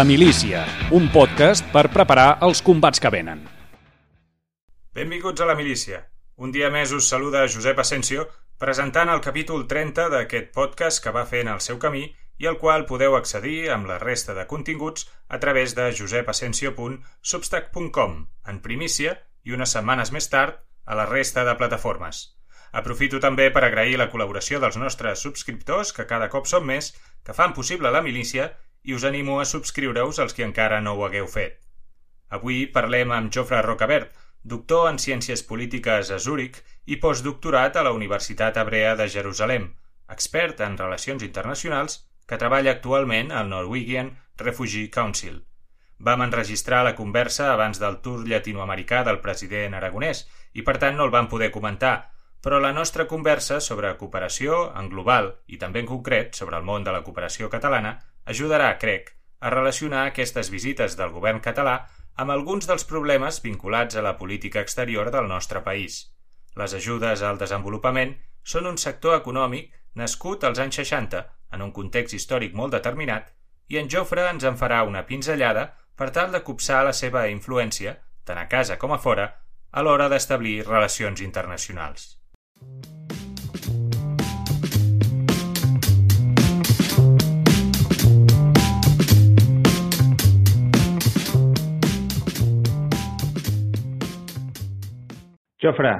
La Milícia, un podcast per preparar els combats que venen. Benvinguts a La Milícia. Un dia més us saluda Josep Asensio presentant el capítol 30 d'aquest podcast que va en el seu camí i al qual podeu accedir amb la resta de continguts a través de josepasensio.substack.com en primícia i unes setmanes més tard a la resta de plataformes. Aprofito també per agrair la col·laboració dels nostres subscriptors, que cada cop són més, que fan possible la milícia i us animo a subscriure-us els que encara no ho hagueu fet. Avui parlem amb Jofre Rocabert, doctor en Ciències Polítiques a Zúrich i postdoctorat a la Universitat Hebrea de Jerusalem, expert en relacions internacionals que treballa actualment al Norwegian Refugee Council. Vam enregistrar la conversa abans del tour llatinoamericà del president aragonès i per tant no el vam poder comentar, però la nostra conversa sobre cooperació en global i també en concret sobre el món de la cooperació catalana ajudarà, crec, a relacionar aquestes visites del govern català amb alguns dels problemes vinculats a la política exterior del nostre país. Les ajudes al desenvolupament són un sector econòmic nascut als anys 60 en un context històric molt determinat i en Jofre ens en farà una pinzellada per tal de copsar la seva influència, tant a casa com a fora, a l'hora d'establir relacions internacionals. Jofre,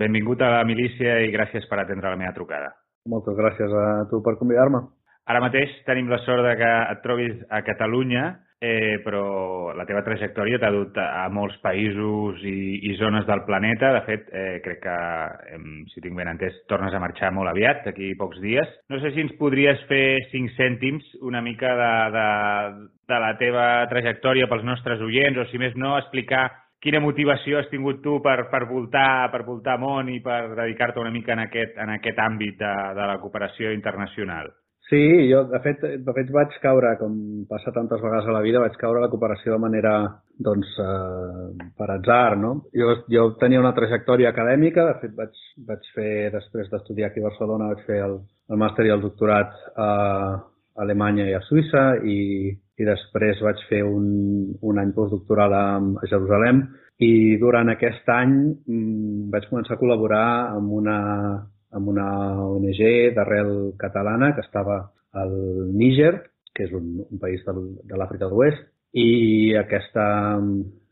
benvingut a la milícia i gràcies per atendre la meva trucada. Moltes gràcies a tu per convidar-me. Ara mateix tenim la sort de que et trobis a Catalunya eh, però la teva trajectòria t'ha dut a molts països i, i zones del planeta. De fet, eh, crec que, eh, si tinc ben entès, tornes a marxar molt aviat, d'aquí pocs dies. No sé si ens podries fer cinc cèntims una mica de, de, de la teva trajectòria pels nostres oients, o si més no, explicar quina motivació has tingut tu per, per, voltar, per voltar món i per dedicar-te una mica en aquest, en aquest àmbit de, de la cooperació internacional. Sí, jo de fet, de fet vaig caure, com passa tantes vegades a la vida, vaig caure a la cooperació de manera, doncs, eh, per atzar, no? Jo, jo tenia una trajectòria acadèmica, de fet vaig, vaig fer, després d'estudiar aquí a Barcelona, vaig fer el, el màster i el doctorat a Alemanya i a Suïssa i, i després vaig fer un, un any postdoctoral a, a Jerusalem. I durant aquest any mm, vaig començar a col·laborar amb una amb una ONG d'arrel catalana que estava al Níger, que és un, un país del, de l'Àfrica de l'Oest, i aquesta,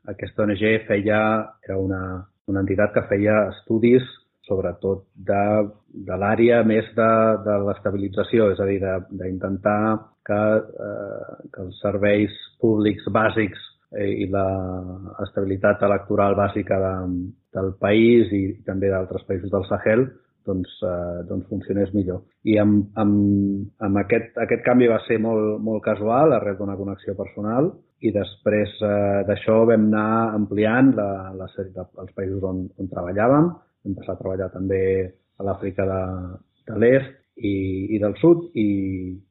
aquesta ONG feia, era una, una entitat que feia estudis sobretot de, de l'àrea més de, de l'estabilització, és a dir, d'intentar que, eh, que els serveis públics bàsics eh, i l'estabilitat electoral bàsica de, del país i, també d'altres països del Sahel doncs, eh, doncs funcionés millor. I amb, amb, amb aquest, aquest canvi va ser molt, molt casual, arrel d'una connexió personal, i després eh, d'això vam anar ampliant la, la sèrie dels països on, on treballàvem. Vam passar a treballar també a l'Àfrica de, de l'Est i, i del Sud i,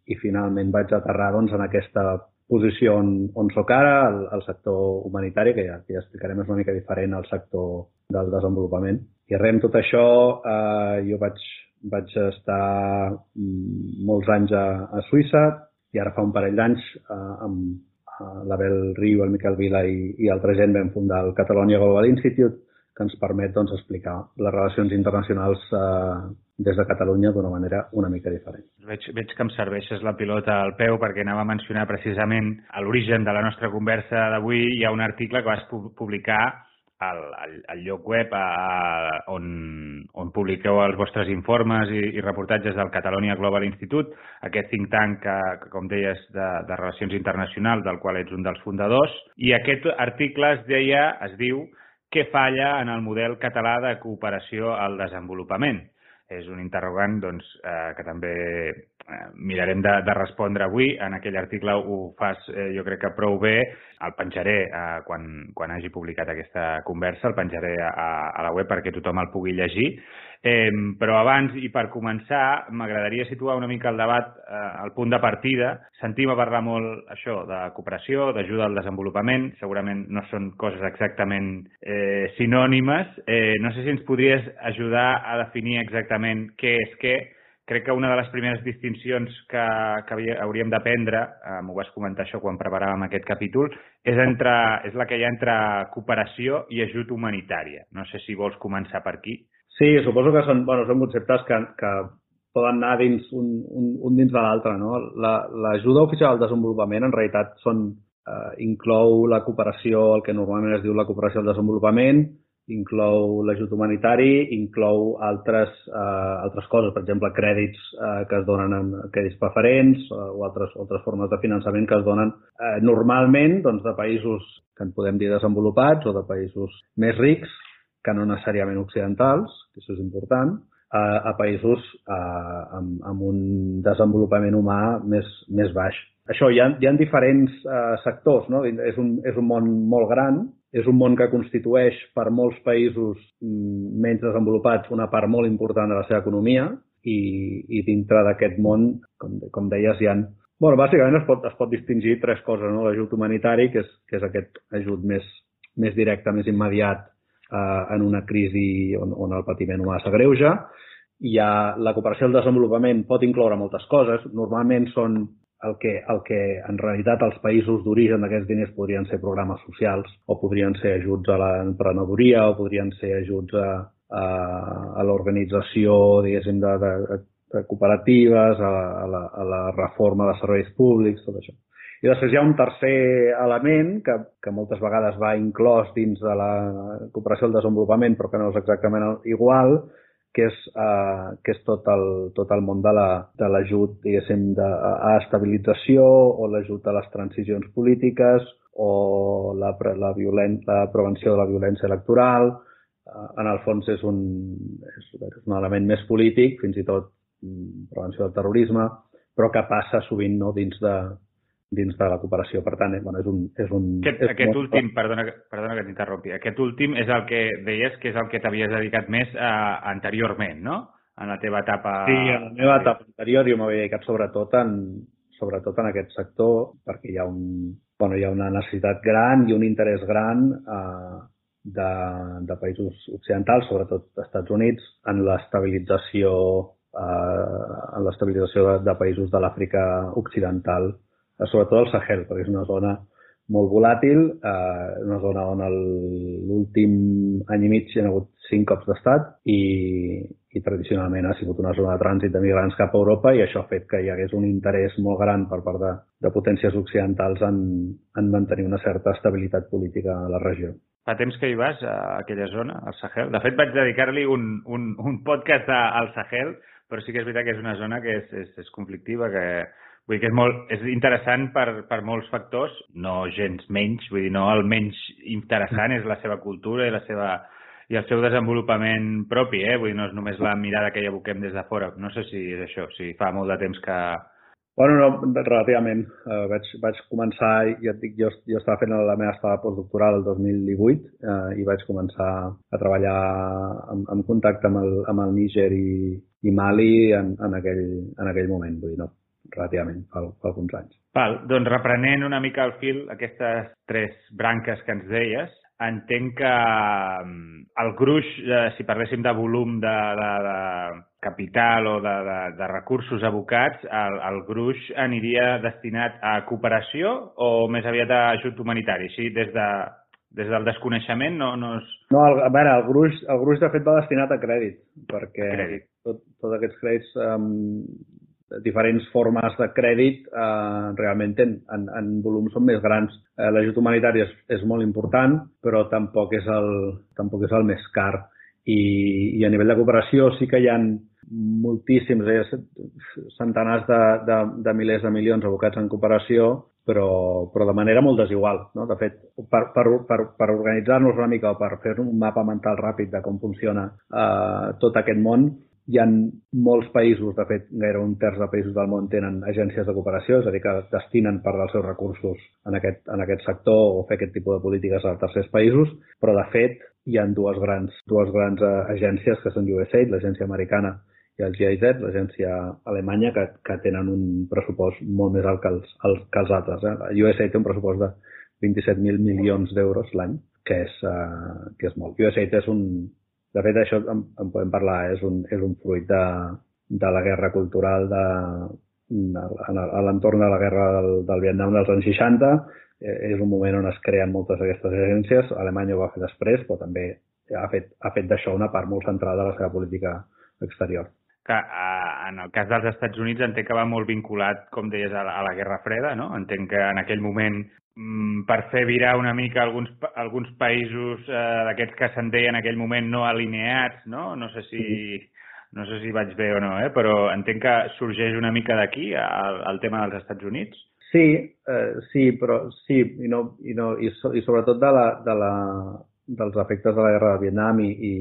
i finalment vaig aterrar doncs, en aquesta posició on, on soc ara, el, el sector humanitari, que ja, que ja explicarem, és una mica diferent al sector del desenvolupament. I amb tot això, eh, jo vaig, vaig estar mm, molts anys a, a Suïssa i ara fa un parell d'anys eh, amb l'Abel Riu, el Miquel Vila i, i altra gent vam fundar el Catalonia Global Institute que ens permet doncs, explicar les relacions internacionals eh, des de Catalunya d'una manera una mica diferent. Veig, veig que em serveixes la pilota al peu perquè anava a mencionar precisament a l'origen de la nostra conversa d'avui hi ha un article que vas publicar al, al, al lloc web a, on, on publiqueu els vostres informes i, i reportatges del Catalonia Global Institute, aquest think tank que, que com deies, de, de Relacions Internacionals, del qual ets un dels fundadors, i aquest article es deia, es diu, què falla en el model català de cooperació al desenvolupament. És un interrogant doncs, eh, que també mirarem de, de respondre avui. En aquell article ho fas, eh, jo crec que prou bé. El penjaré eh, quan, quan hagi publicat aquesta conversa, el penjaré a, a la web perquè tothom el pugui llegir. Eh, però abans, i per començar, m'agradaria situar una mica el debat eh, al punt de partida. Sentim a parlar molt això de cooperació, d'ajuda al desenvolupament. Segurament no són coses exactament eh, sinònimes. Eh, no sé si ens podries ajudar a definir exactament què és què, crec que una de les primeres distincions que, que hauríem d'aprendre, eh, m'ho vas comentar això quan preparàvem aquest capítol, és, entre, és la que hi ha entre cooperació i ajut humanitària. No sé si vols començar per aquí. Sí, suposo que són, bueno, són conceptes que, que poden anar dins un, un, un dins de l'altre. No? L'ajuda la, oficial al desenvolupament en realitat són, eh, inclou la cooperació, el que normalment es diu la cooperació al desenvolupament, inclou l'ajut humanitari, inclou altres, eh, altres coses, per exemple, crèdits eh, que es donen en crèdits preferents eh, o altres, altres formes de finançament que es donen eh, normalment doncs, de països que en podem dir desenvolupats o de països més rics, que no necessàriament occidentals, que això és important, a, a països eh, amb, amb un desenvolupament humà més, més baix. Això, hi ha, hi ha diferents eh, sectors, no? És un, és un món molt gran, és un món que constitueix per molts països mm, menys desenvolupats una part molt important de la seva economia i, i dintre d'aquest món, com, com deies, hi ha... Bueno, bàsicament es pot, es pot distingir tres coses, no? L'ajut humanitari, que és, que és aquest ajut més, més directe, més immediat eh, en una crisi on, on el patiment humà s'agreuja. Hi ha la cooperació al desenvolupament pot incloure moltes coses. Normalment són el que, el que en realitat els països d'origen d'aquests diners podrien ser programes socials o podrien ser ajuts a l'emprenedoria o podrien ser ajuts a, a, a l'organització, diguéssim, de, de, de cooperatives, a, a, la, a la reforma de serveis públics, tot això. I després hi ha un tercer element que, que moltes vegades va inclòs dins de la cooperació al desenvolupament, però que no és exactament igual, que és, eh, que és tot, el, tot el món de l'ajut, la, diguéssim, de, a estabilització o l'ajut a les transicions polítiques o la, la, violen, la prevenció de la violència electoral. Eh, en el fons és un, és, és un element més polític, fins i tot mm, prevenció del terrorisme, però que passa sovint no, dins de, dins de la cooperació. Per tant, eh, bueno, és un... És un aquest és aquest molt... últim, perdona, perdona que t'interrompi, aquest últim és el que deies que és el que t'havies dedicat més a, eh, anteriorment, no? En la teva etapa... Sí, en la meva etapa anterior jo m'havia dedicat sobretot en, sobretot en aquest sector perquè hi ha, un, bueno, hi ha una necessitat gran i un interès gran eh, de, de països occidentals, sobretot Estats Units, en l'estabilització eh, en l'estabilització de, de països de l'Àfrica occidental sobretot el Sahel, perquè és una zona molt volàtil, eh, una zona on l'últim any i mig hi ha hagut cinc cops d'estat i, i tradicionalment ha sigut una zona de trànsit de migrants cap a Europa i això ha fet que hi hagués un interès molt gran per part de, de potències occidentals en, en mantenir una certa estabilitat política a la regió. Fa temps que hi vas, a aquella zona, al Sahel. De fet, vaig dedicar-li un, un, un podcast al Sahel, però sí que és veritat que és una zona que és, és, és conflictiva, que Vull dir que és, molt, és interessant per, per molts factors, no gens menys, vull dir, no el menys interessant és la seva cultura i la seva i el seu desenvolupament propi, eh? Vull dir, no és només la mirada que hi aboquem des de fora. No sé si és això, si fa molt de temps que... Bueno, no, relativament. Uh, vaig, vaig començar, ja et dic, jo, jo estava fent la meva estada postdoctoral el 2018 uh, eh, i vaig començar a treballar en, en contacte amb el, amb el Níger i, i Mali en, en, aquell, en aquell moment. Vull dir, no, relativament, fa, fa alguns anys. Val, doncs reprenent una mica el fil, aquestes tres branques que ens deies, entenc que mm, el gruix, eh, si parléssim de volum de, de, de capital o de, de, de recursos abocats, el, el gruix aniria destinat a cooperació o més aviat a ajut humanitari? Així, des, de, des del desconeixement no, no és... No, el, a veure, el gruix, el gruix de fet va destinat a crèdit, perquè crèdit. Tot, tots aquests crèdits um, diferents formes de crèdit eh, realment en, en, en volum són més grans. Eh, L'ajut humanitari és, és molt important, però tampoc és el, tampoc és el més car. I, I a nivell de cooperació sí que hi ha moltíssims, eh, centenars de, de, de milers de milions abocats en cooperació, però, però de manera molt desigual. No? De fet, per, per, per, per organitzar-nos una mica o per fer un mapa mental ràpid de com funciona eh, tot aquest món, hi ha molts països, de fet, gairebé un terç de països del món tenen agències de cooperació, és a dir, que destinen part dels seus recursos en aquest, en aquest sector o fer aquest tipus de polítiques a tercers països, però de fet hi ha dues grans, dues grans uh, agències que són USAID, l'agència americana i el GIZ, l'agència alemanya, que, que tenen un pressupost molt més alt que els, els, que els altres. Eh? USAID té un pressupost de 27.000 milions d'euros l'any, que, és, uh, que és molt. USAID és un, de fet, això en, en podem parlar, és un, és un fruit de, de la guerra cultural de, a l'entorn de la guerra del, del Vietnam dels anys 60. Eh, és un moment on es creen moltes d'aquestes agències. Alemanya ho va fer després, però també ha fet, ha fet d'això una part molt central de la seva política exterior. Que, en el cas dels Estats Units entenc que va molt vinculat, com deies, a la, a la Guerra Freda, no? Entenc que en aquell moment per fer virar una mica alguns, alguns països eh, d'aquests que se'n deien en aquell moment no alineats, no? No sé si... No sé si vaig bé o no, eh? però entenc que sorgeix una mica d'aquí el, el tema dels Estats Units. Sí, eh, sí, però sí, i, no, i, no, i, so, i sobretot de la, de la, dels efectes de la guerra de Vietnam i, i,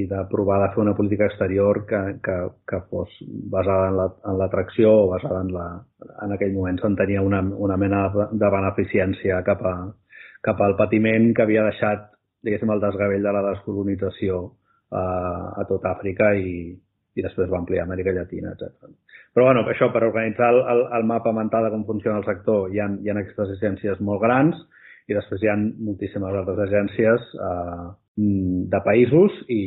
i de provar de fer una política exterior que, que, que fos basada en l'atracció la, en o basada en la... En aquell moment s'entenia una, una mena de beneficència cap, a, cap al patiment que havia deixat, diguéssim, el desgavell de la descolonització a, a tot Àfrica i, i després va ampliar Amèrica Llatina, etc. Però bueno, això, per organitzar el, el, el mapa mental de com funciona el sector, hi ha, hi ha aquestes agències molt grans, i després hi ha moltíssimes altres agències eh, de països i,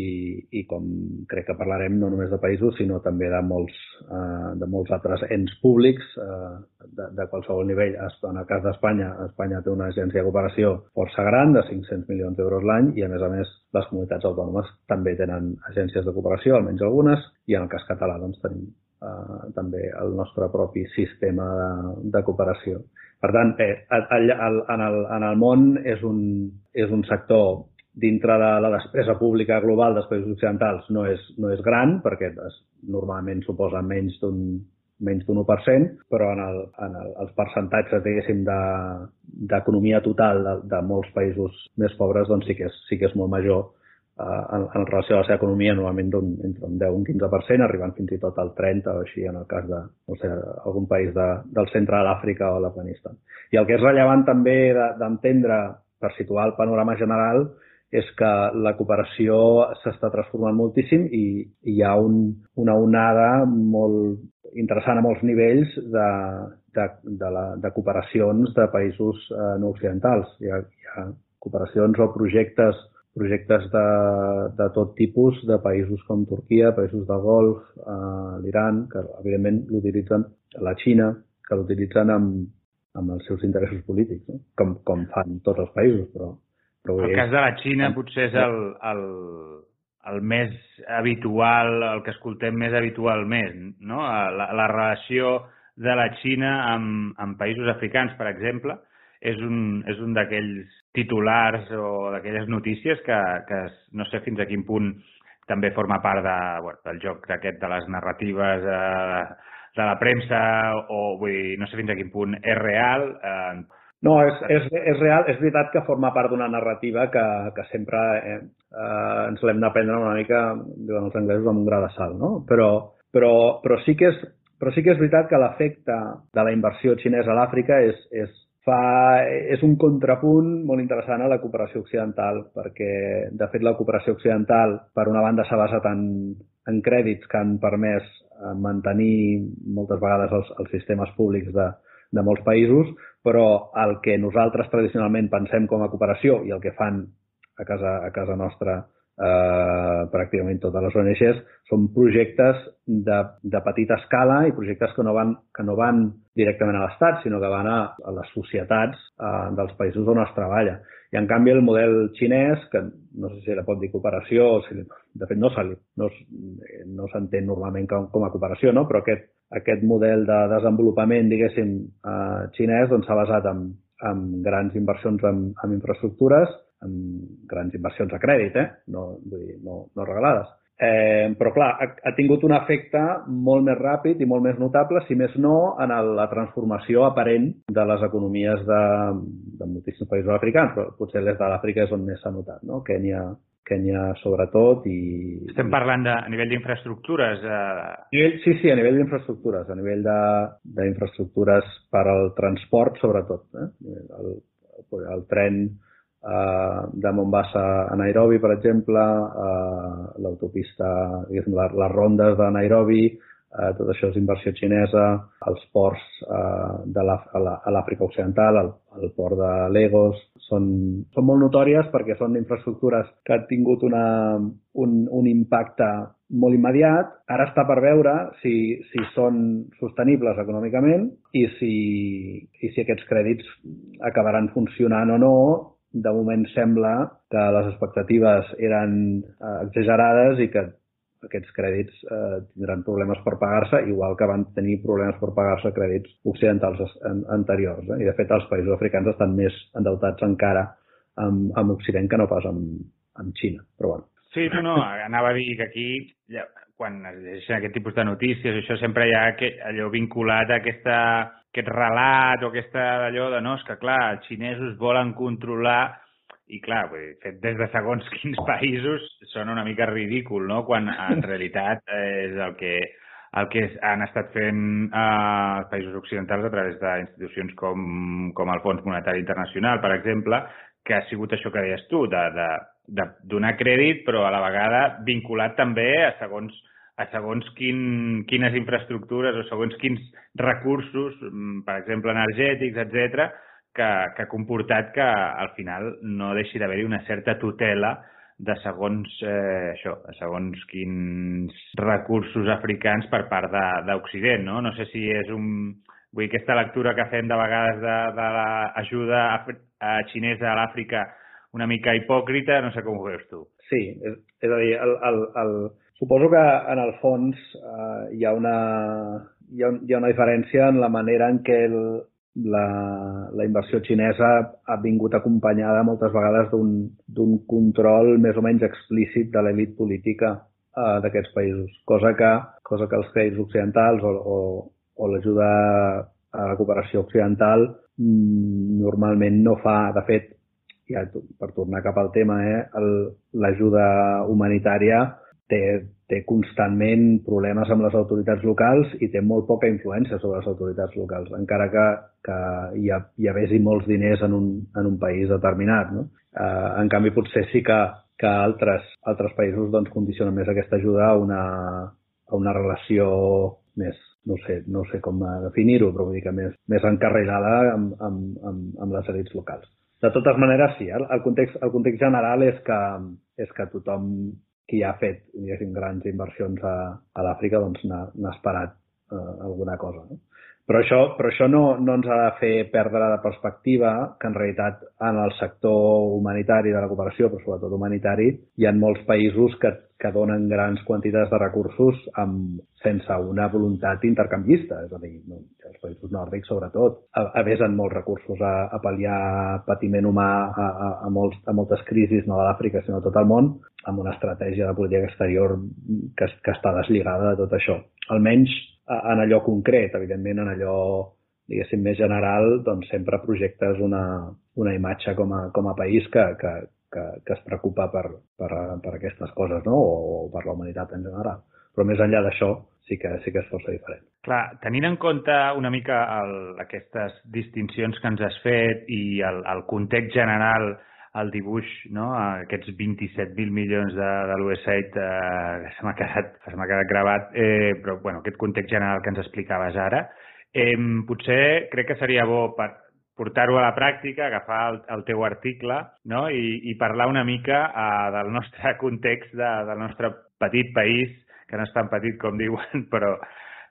i com crec que parlarem no només de països sinó també de molts, eh, de molts altres ens públics eh, de, de qualsevol nivell. En el cas d'Espanya, Espanya té una agència de cooperació força gran de 500 milions d'euros l'any i a més a més les comunitats autònomes també tenen agències de cooperació, almenys algunes, i en el cas català doncs, tenim eh, també el nostre propi sistema de, de cooperació. Per tant, eh, en, el, en el món és un, és un sector dintre de la despesa pública global dels països occidentals no és, no és gran, perquè es, normalment suposa menys d'un menys d'un 1%, però en, el, en el, els percentatges, diguéssim, d'economia de, total de, de molts països més pobres, doncs sí que és, sí que és molt major en, en relació a la seva economia normalment d'un, entre un 10 i un 15%, arribant fins i tot al 30 o així en el cas de no sé, algun país de, del centre de l'Àfrica o l'Afganistan. I el que és rellevant també d'entendre, de, per situar el panorama general, és que la cooperació s'està transformant moltíssim i, i hi ha un, una onada molt interessant a molts nivells de, de, de, la, de cooperacions de països eh, no occidentals. Hi ha, hi ha cooperacions o projectes projectes de, de tot tipus de països com Turquia, països del Golf, eh, l'Iran, que evidentment l'utilitzen, la Xina, que l'utilitzen amb, amb els seus interessos polítics, no? com, com fan tots els països. Però, però el cas de la Xina potser és el, el, el més habitual, el que escoltem més habitualment, no? La, la relació de la Xina amb, amb països africans, per exemple, és un, és un d'aquells titulars o d'aquelles notícies que, que no sé fins a quin punt també forma part de, bueno, del joc d'aquest de les narratives eh, de la premsa o vull dir, no sé fins a quin punt és real. Eh, no, és, és, és real. És veritat que forma part d'una narrativa que, que sempre eh, eh, ens l'hem d'aprendre una mica, diuen els anglesos, amb un gra de sal, no? Però, però, però, sí que és, però sí que és veritat que l'efecte de la inversió xinesa a l'Àfrica és, és, fa, és un contrapunt molt interessant a la cooperació occidental, perquè, de fet, la cooperació occidental, per una banda, s'ha basat en, en crèdits que han permès eh, mantenir moltes vegades els, els sistemes públics de, de molts països, però el que nosaltres tradicionalment pensem com a cooperació i el que fan a casa, a casa nostra eh, pràcticament totes les ONGs, són projectes de, de petita escala i projectes que no van, que no van directament a l'Estat, sinó que van a, a les societats eh, dels països on es treballa. I en canvi el model xinès, que no sé si la pot dir cooperació, o si, de fet no s'entén no, no s'entén normalment com, com a cooperació, no? però aquest, aquest model de desenvolupament, diguéssim, eh, xinès, doncs s'ha basat en, en grans inversions en, en infraestructures amb grans inversions a crèdit, eh? no, vull dir, no, no regalades. Eh, però, clar, ha, ha tingut un efecte molt més ràpid i molt més notable, si més no, en el, la transformació aparent de les economies de, de moltíssims països africans, però potser l'est de l'Àfrica és on més s'ha notat, no? Kènia, Kènia sobretot i... Estem parlant de, a nivell d'infraestructures? Eh... Sí, sí, a nivell d'infraestructures, a nivell d'infraestructures per al transport sobretot. Eh? El, el, el tren eh, de Mombasa a Nairobi, per exemple, eh, l'autopista, les, les rondes de Nairobi, eh, tot això és inversió xinesa, els ports eh, de l'Àfrica Occidental, el, el port de Lagos, són, són molt notòries perquè són infraestructures que han tingut una, un, un impacte molt immediat. Ara està per veure si, si són sostenibles econòmicament i si, i si aquests crèdits acabaran funcionant o no de moment sembla que les expectatives eren eh, exagerades i que aquests crèdits eh, tindran problemes per pagar-se, igual que van tenir problemes per pagar-se crèdits occidentals anteriors. Eh? I, de fet, els països africans estan més endeutats encara amb, amb Occident que no pas amb, amb Xina. Però bueno. Sí, no, no, anava a dir que aquí, ja, quan es llegeixen aquest tipus de notícies, això sempre hi ha aquest, allò vinculat a aquesta, aquest relat o aquesta d'allò de no, és que clar, els xinesos volen controlar i clar, fet des de segons quins països sona una mica ridícul, no?, quan en realitat és el que, el que han estat fent eh, els països occidentals a través d'institucions com, com el Fons Monetari Internacional, per exemple, que ha sigut això que deies tu, de, de, de donar crèdit, però a la vegada vinculat també a segons a segons quin, quines infraestructures o segons quins recursos, mm, per exemple, energètics, etc que, que ha comportat que al final no deixi d'haver-hi una certa tutela de segons, eh, això, segons quins recursos africans per part d'Occident, no? No sé si és un... Vull dir, aquesta lectura que fem de vegades de, de l'ajuda xinesa a l'Àfrica una mica hipòcrita, no sé com ho veus tu. Sí, és, és a dir, el, el, el, suposo que en el fons eh, hi, ha una, hi, ha, hi ha una diferència en la manera en què el, la, la inversió xinesa ha vingut acompanyada moltes vegades d'un control més o menys explícit de l'elit política eh, d'aquests països, cosa que, cosa que els països occidentals o, o, o l'ajuda a la cooperació occidental mm, normalment no fa. De fet, ja per tornar cap al tema, eh, l'ajuda humanitària té, té constantment problemes amb les autoritats locals i té molt poca influència sobre les autoritats locals, encara que, que hi, ha, hi havesi molts diners en un, en un país determinat. No? Eh, en canvi, potser sí que, que altres, altres països doncs, condicionen més aquesta ajuda a una, a una relació més, no sé, no sé com definir-ho, però vull dir que més, més encarregada amb, amb, amb, amb les elites locals. De totes maneres, sí, el, context, el context general és que, és que tothom qui ha fet diguéssim, grans inversions a, a l'Àfrica doncs n'ha esperat eh, alguna cosa. No? Però això, però això no, no ens ha de fer perdre de perspectiva que en realitat en el sector humanitari de la cooperació, però sobretot humanitari, hi ha molts països que, que donen grans quantitats de recursos amb, sense una voluntat intercanvista. És a dir, no, els països nòrdics, sobretot, avesen molts recursos a, a pal·liar patiment humà a, a, a, molts, a moltes crisis, no de l'Àfrica, sinó a tot el món, amb una estratègia de política exterior que, que està deslligada de tot això. Almenys en allò concret, evidentment en allò diguéssim, més general, doncs sempre projectes una, una imatge com a, com a país que, que, que, que es preocupa per, per, per aquestes coses, no? O, o per la humanitat en general. Però més enllà d'això, sí que, sí que és força diferent. Clar, tenint en compte una mica el, aquestes distincions que ens has fet i el, el context general el dibuix, no? aquests 27.000 milions de, de l'USAID eh, se m'ha quedat, se quedat gravat, eh, però bueno, aquest context general que ens explicaves ara, eh, potser crec que seria bo per portar-ho a la pràctica, agafar el, el teu article no? I, i parlar una mica eh, del nostre context, de, del nostre petit país, que no és tan petit com diuen, però,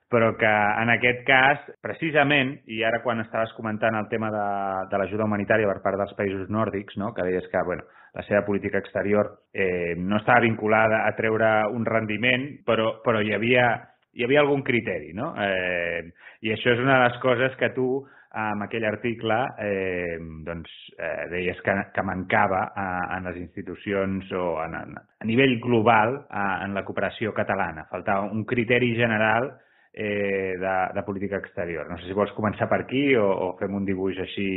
però que en aquest cas, precisament, i ara quan estaves comentant el tema de, de l'ajuda humanitària per part dels països nòrdics, no? que deies que bueno, la seva política exterior eh, no estava vinculada a treure un rendiment, però, però hi, havia, hi havia algun criteri. No? Eh, I això és una de les coses que tu, amb aquell article, eh, doncs, eh, deies que, que mancava a, en les institucions o en, a nivell global a, en la cooperació catalana. Faltava un criteri general eh, de, de política exterior. No sé si vols començar per aquí o, o fem un dibuix així...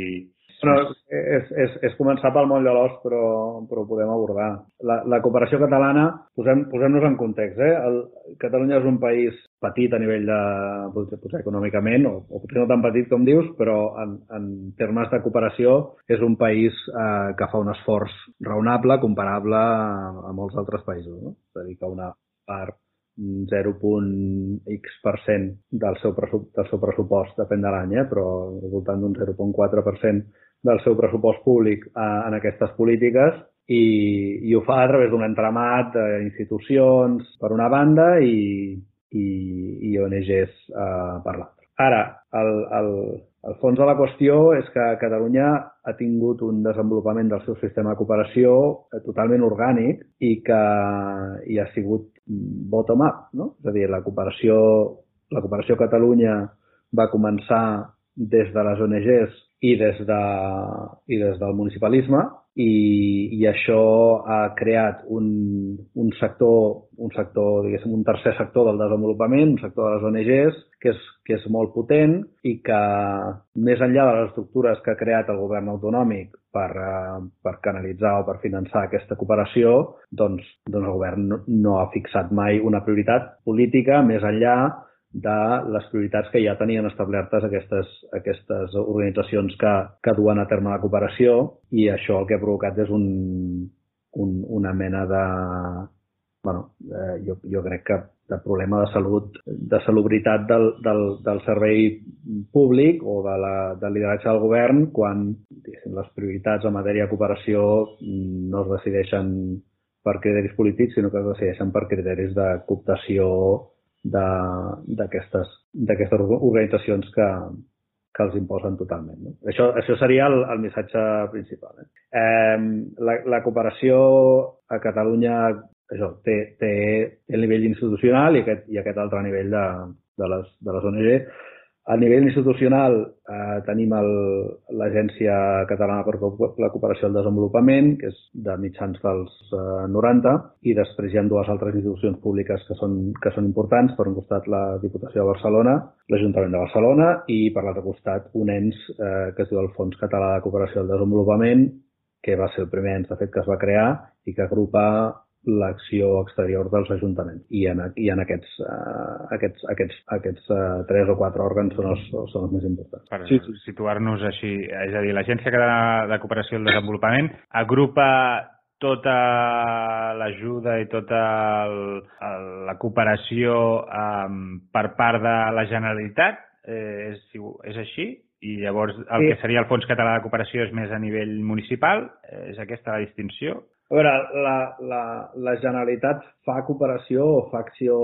No, és, és, és començar pel moll de l'os, però, però ho podem abordar. La, la cooperació catalana, posem-nos posem en context, eh? El, Catalunya és un país petit a nivell de, potser econòmicament, o, o potser no tan petit com dius, però en, en termes de cooperació és un país eh, que fa un esforç raonable, comparable a, a molts altres països. No? És a dir, que una part 0,x% del seu, del seu pressupost, depèn de l'any, eh? però al voltant d'un 0,4% del seu pressupost públic eh, en aquestes polítiques i, i ho fa a través d'un entramat d'institucions per una banda i, i, i ONGs eh, per l'altra. Ara, el, el, el fons de la qüestió és que Catalunya ha tingut un desenvolupament del seu sistema de cooperació eh, totalment orgànic i que hi ha sigut bottom-up, no? És a dir, la cooperació, la cooperació Catalunya va començar des de les ONGs i des, de, i des del municipalisme i, i això ha creat un, un sector, un sector, diguéssim, un tercer sector del desenvolupament, un sector de les ONGs, que és, que és molt potent i que, més enllà de les estructures que ha creat el govern autonòmic per, uh, per canalitzar o per finançar aquesta cooperació, doncs, doncs el govern no, no ha fixat mai una prioritat política més enllà de les prioritats que ja tenien establertes aquestes, aquestes organitzacions que, que duen a terme la cooperació i això el que ha provocat és un, un, una mena de... bueno, eh, jo, jo crec que de problema de salut, de salubritat del, del, del servei públic o de la, del lideratge del govern quan les prioritats en matèria de cooperació no es decideixen per criteris polítics, sinó que es decideixen per criteris de cooptació d'aquestes organitzacions que, que els imposen totalment. No? Això, això seria el, el missatge principal. Eh? Eh, la, la cooperació a Catalunya això, té, té el nivell institucional i aquest, i aquest altre nivell de, de, les, de les ONG a nivell institucional eh, tenim l'Agència Catalana per la Cooperació al Desenvolupament, que és de mitjans dels eh, 90, i després hi ha dues altres institucions públiques que són, que són importants. Per un costat la Diputació de Barcelona, l'Ajuntament de Barcelona, i per l'altre costat un ens eh, que es diu el Fons Català de Cooperació al Desenvolupament, que va ser el primer ens, de fet, que es va crear i que agrupa l'acció exterior dels ajuntaments. I en, i en aquests, uh, aquests, aquests, aquests uh, tres o quatre òrgans són els, són els més importants. Per sí, sí. situar-nos així, és a dir, l'Agència Catalana de Cooperació i el Desenvolupament agrupa tota l'ajuda i tota el, el, la cooperació um, per part de la Generalitat, eh, és, és així? I llavors el sí. que seria el Fons Català de Cooperació és més a nivell municipal? És aquesta la distinció? A veure, la, la, la Generalitat fa cooperació o fa acció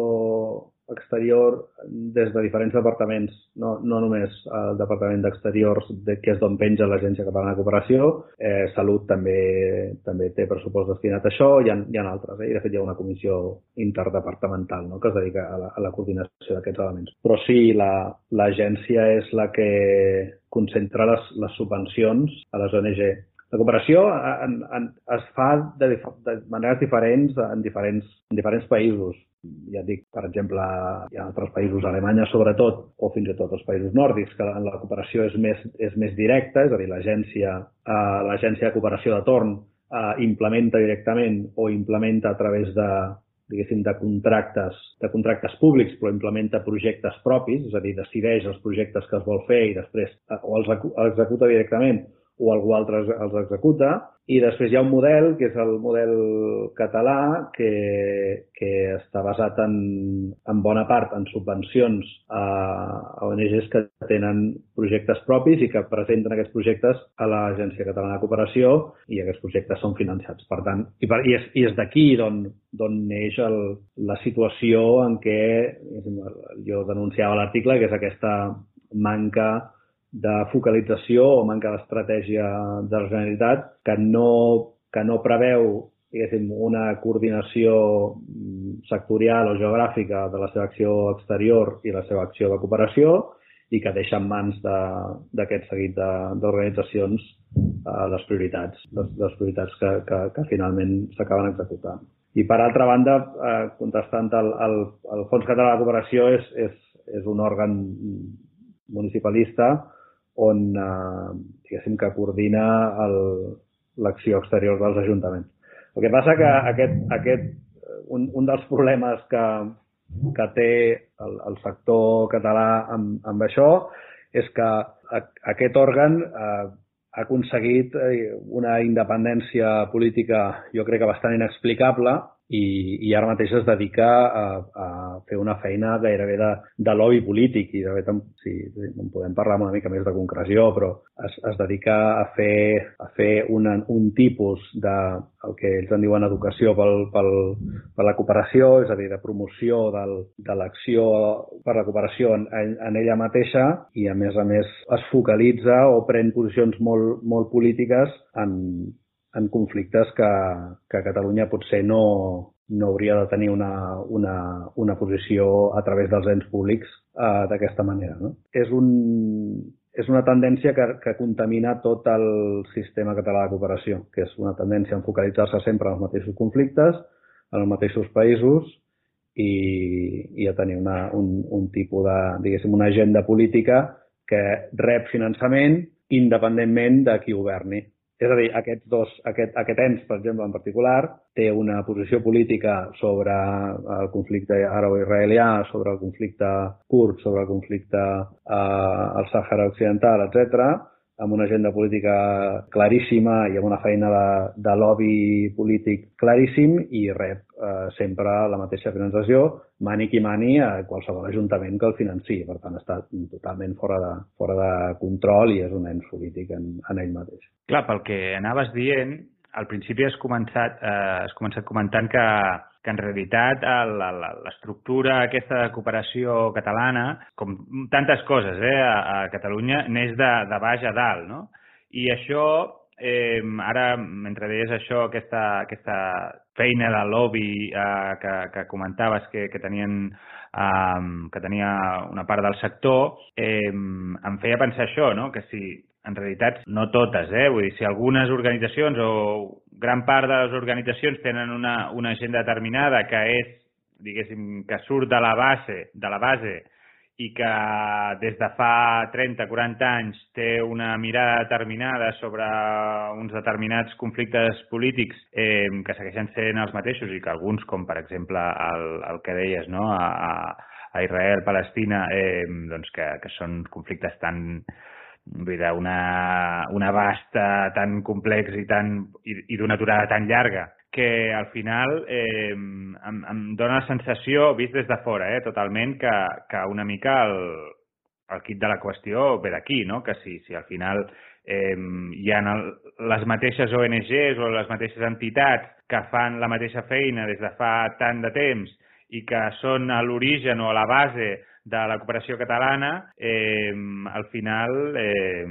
exterior des de diferents departaments, no, no només el Departament d'Exteriors, de, que és d'on penja l'Agència Catalana de Cooperació, eh, Salut també també té pressupost destinat a això, hi ha, hi ha altres, eh? i de fet hi ha una comissió interdepartamental no? que es dedica a la, a la coordinació d'aquests elements. Però sí, l'agència la, és la que concentra les, les subvencions a les ONG la cooperació en, en, es fa de, de maneres diferents en diferents, en diferents països. Ja dic, per exemple, hi ha altres països, Alemanya sobretot, o fins i tot els països nòrdics, que la, la cooperació és més, és més directa, és a dir, l'agència eh, de cooperació de torn eh, implementa directament o implementa a través de, diguéssim, de contractes, de contractes públics, però implementa projectes propis, és a dir, decideix els projectes que es vol fer i després eh, o els executa directament o algú altre els executa. I després hi ha un model, que és el model català, que, que està basat en, en bona part en subvencions a, a ONGs que tenen projectes propis i que presenten aquests projectes a l'Agència Catalana de Cooperació i aquests projectes són financiats. Per tant, i, per, i és, i és d'aquí d'on neix el, la situació en què jo denunciava l'article, que és aquesta manca de focalització o manca d'estratègia de la Generalitat que no, que no preveu una coordinació sectorial o geogràfica de la seva acció exterior i la seva acció de cooperació i que deixa en mans d'aquest seguit d'organitzacions eh, les prioritats, les, les prioritats que, que, que finalment s'acaben executant. I per altra banda, eh, contestant el, el, el Fons Català de Cooperació és, és, és un òrgan municipalista on, eh, diguéssim, que coordina l'acció exterior dels ajuntaments. El que passa que aquest, aquest, un, un dels problemes que, que té el, el sector català amb, amb això és que a, aquest òrgan eh, ha aconseguit eh, una independència política, jo crec que bastant inexplicable, i, i ara mateix es dedica a, a fer una feina gairebé de, de lobby polític. I de fet, si, si en podem parlar una mica més de concreció, però es, es dedica a fer, a fer una, un tipus de el que ells en diuen educació pel, pel, per la cooperació, és a dir, de promoció del, de l'acció per la cooperació en, en ella mateixa. I a més a més es focalitza o pren posicions molt, molt polítiques en, en conflictes que, que Catalunya potser no, no hauria de tenir una, una, una posició a través dels ens públics eh, d'aquesta manera. No? És, un, és una tendència que, que contamina tot el sistema català de cooperació, que és una tendència a focalitzar-se sempre en els mateixos conflictes, en els mateixos països i, i a tenir una, un, un tipus de, diguéssim, una agenda política que rep finançament independentment de qui governi. És a dir, aquests dos, aquest, aquest ens, per exemple, en particular, té una posició política sobre el conflicte àrab-israelià, sobre el conflicte kurd, sobre el conflicte eh, al Sàhara Occidental, etc amb una agenda política claríssima i amb una feina de, de lobby polític claríssim i rep eh, sempre la mateixa finançació, mani qui mani a qualsevol ajuntament que el financi. Per tant, està totalment fora de, fora de control i és un ens polític en, en ell mateix. Clar, pel que anaves dient, al principi has començat, eh, has començat comentant que que en realitat l'estructura aquesta de cooperació catalana, com tantes coses eh, a, a Catalunya, neix de, de baix a dalt, no? I això, eh, ara, mentre deies això, aquesta, aquesta feina de lobby eh, que, que comentaves que, que tenien eh, que tenia una part del sector, eh, em feia pensar això, no? que si en realitat no totes, eh? Vull dir, si algunes organitzacions o gran part de les organitzacions tenen una, una agenda determinada que és, diguéssim, que surt de la base, de la base i que des de fa 30-40 anys té una mirada determinada sobre uns determinats conflictes polítics eh, que segueixen sent els mateixos i que alguns, com per exemple el, el que deies, no? a, a Israel, Palestina, eh, doncs que, que són conflictes tan, vull dir, una, un abast tan complex i, tan, i, i d'una aturada tan llarga que al final eh, em, em dona la sensació, vist des de fora, eh, totalment, que, que una mica el, el kit de la qüestió ve d'aquí, no? que si, si al final eh, hi ha el, les mateixes ONGs o les mateixes entitats que fan la mateixa feina des de fa tant de temps i que són a l'origen o a la base de la cooperació catalana, eh, al final eh,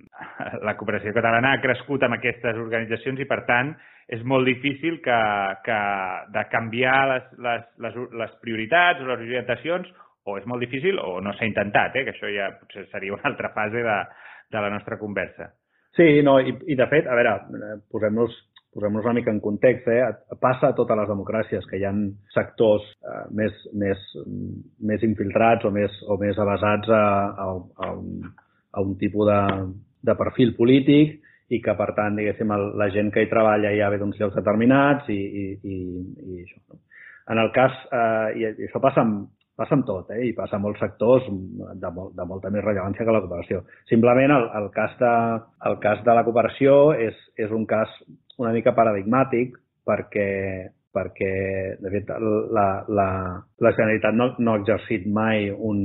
la cooperació catalana ha crescut amb aquestes organitzacions i, per tant, és molt difícil que, que de canviar les, les, les, les prioritats o les orientacions o és molt difícil o no s'ha intentat, eh? que això ja potser seria una altra fase de, de la nostra conversa. Sí, no, i, i de fet, a veure, posem-nos posem-nos una mica en context, eh? passa a totes les democràcies que hi ha sectors eh, més, més, més infiltrats o més, o més avasats a, a, a, un, a un tipus de, de perfil polític i que, per tant, diguéssim, el, la gent que hi treballa ja ve d'uns llocs determinats i, i, i, i això. No? En el cas, eh, i això passa amb, passa amb tot, eh? i passa amb molts sectors de, molt, de molta més rellevància que la cooperació. Simplement el, el, cas, de, el cas de la cooperació és, és un cas una mica paradigmàtic perquè perquè, de fet, la, la, la Generalitat no, no ha exercit mai un,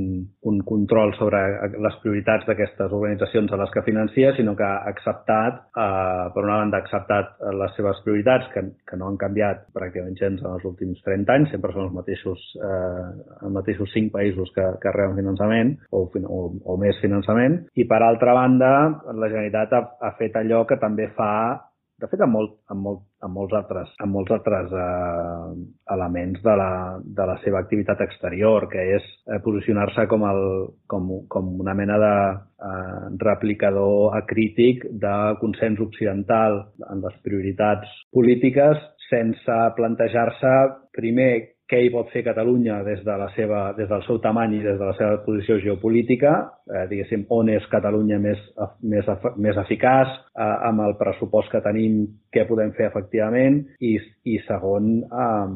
un control sobre les prioritats d'aquestes organitzacions a les que financia, sinó que ha acceptat, eh, per una banda, ha acceptat les seves prioritats, que, que no han canviat pràcticament gens en els últims 30 anys, sempre són els mateixos, eh, els mateixos cinc països que, que reben finançament o, o, o més finançament, i per altra banda, la Generalitat ha, ha fet allò que també fa de fet, amb, molt, amb, molt, amb molts altres, amb molts altres eh, elements de la, de la seva activitat exterior, que és eh, posicionar-se com, el, com, com una mena de eh, replicador acrític de consens occidental en les prioritats polítiques sense plantejar-se primer què hi pot fer Catalunya des, de la seva, des del seu tamany i des de la seva posició geopolítica, eh, diguéssim, on és Catalunya més, més, més eficaç, eh, amb el pressupost que tenim, què podem fer efectivament, i, i segon, eh,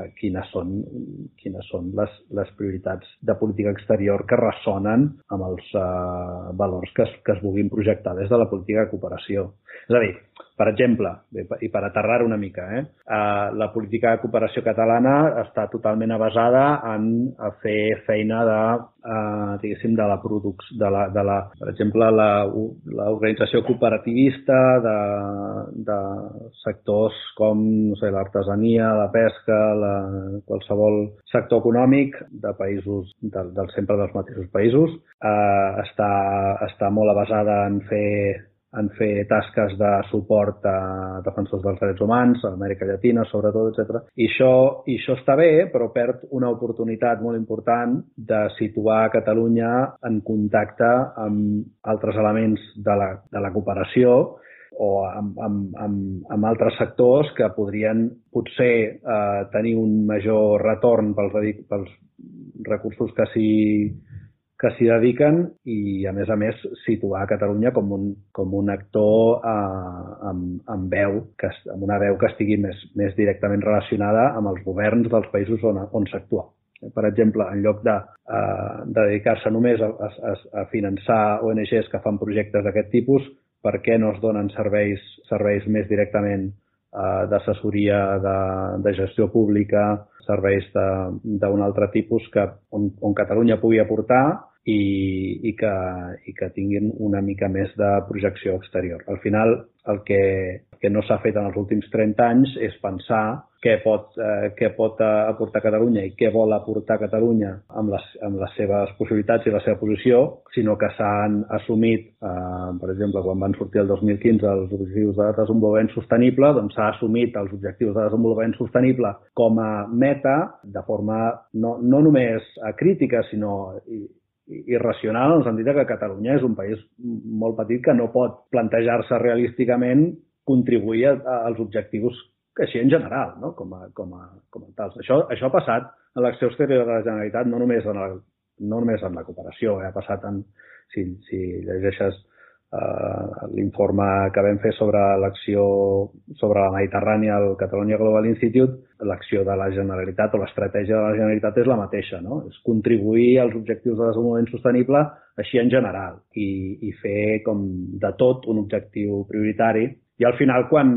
eh, quines són, quines són les, les prioritats de política exterior que ressonen amb els eh, valors que es, que es vulguin projectar des de la política de cooperació. És a dir, per exemple, i per aterrar una mica, eh, la política de cooperació catalana està totalment basada en fer feina de, eh, diguéssim, de la producció, de la, de la, per exemple, l'organització cooperativista de, de sectors com no sé, l'artesania, la pesca, la, qualsevol sector econòmic de països, de, del sempre dels mateixos països, eh, està, està molt basada en fer en fer tasques de suport a defensors dels drets humans, a Amèrica Llatina, sobretot, etc. I això, I això està bé, però perd una oportunitat molt important de situar Catalunya en contacte amb altres elements de la, de la cooperació o amb, amb, amb, amb altres sectors que podrien potser eh, tenir un major retorn pels, pels recursos que s'hi que s'hi dediquen i, a més a més, situar Catalunya com un, com un actor eh, amb, amb, veu, que, amb una veu que estigui més, més directament relacionada amb els governs dels països on, on s'actua. Per exemple, en lloc de, eh, de dedicar-se només a, a, a finançar ONGs que fan projectes d'aquest tipus, per què no es donen serveis, serveis més directament eh, d'assessoria, de, de gestió pública, serveis d'un altre tipus que, on, on Catalunya pugui aportar i, i, que, i que tinguin una mica més de projecció exterior. Al final, el que, que no s'ha fet en els últims 30 anys és pensar què pot, eh, què pot aportar Catalunya i què vol aportar Catalunya amb les, amb les seves possibilitats i la seva posició, sinó que s'han assumit, eh, per exemple, quan van sortir el 2015 els objectius de desenvolupament sostenible, doncs s'ha assumit els objectius de desenvolupament sostenible com a meta de forma no, no només crítica, sinó irracional en el sentit que Catalunya és un país molt petit que no pot plantejar-se realísticament contribuir a, a, als objectius que així en general, no? com, a, com, a, com a tals. Això, això ha passat en l'acció exterior de la Generalitat, no només en, el, no només en la cooperació, eh? ha passat en, si, si llegeixes eh, l'informe que vam fer sobre l'acció sobre la Mediterrània al Catalunya Global Institute, l'acció de la Generalitat o l'estratègia de la Generalitat és la mateixa, no? És contribuir als objectius de desenvolupament sostenible així en general i, i fer com de tot un objectiu prioritari i al final quan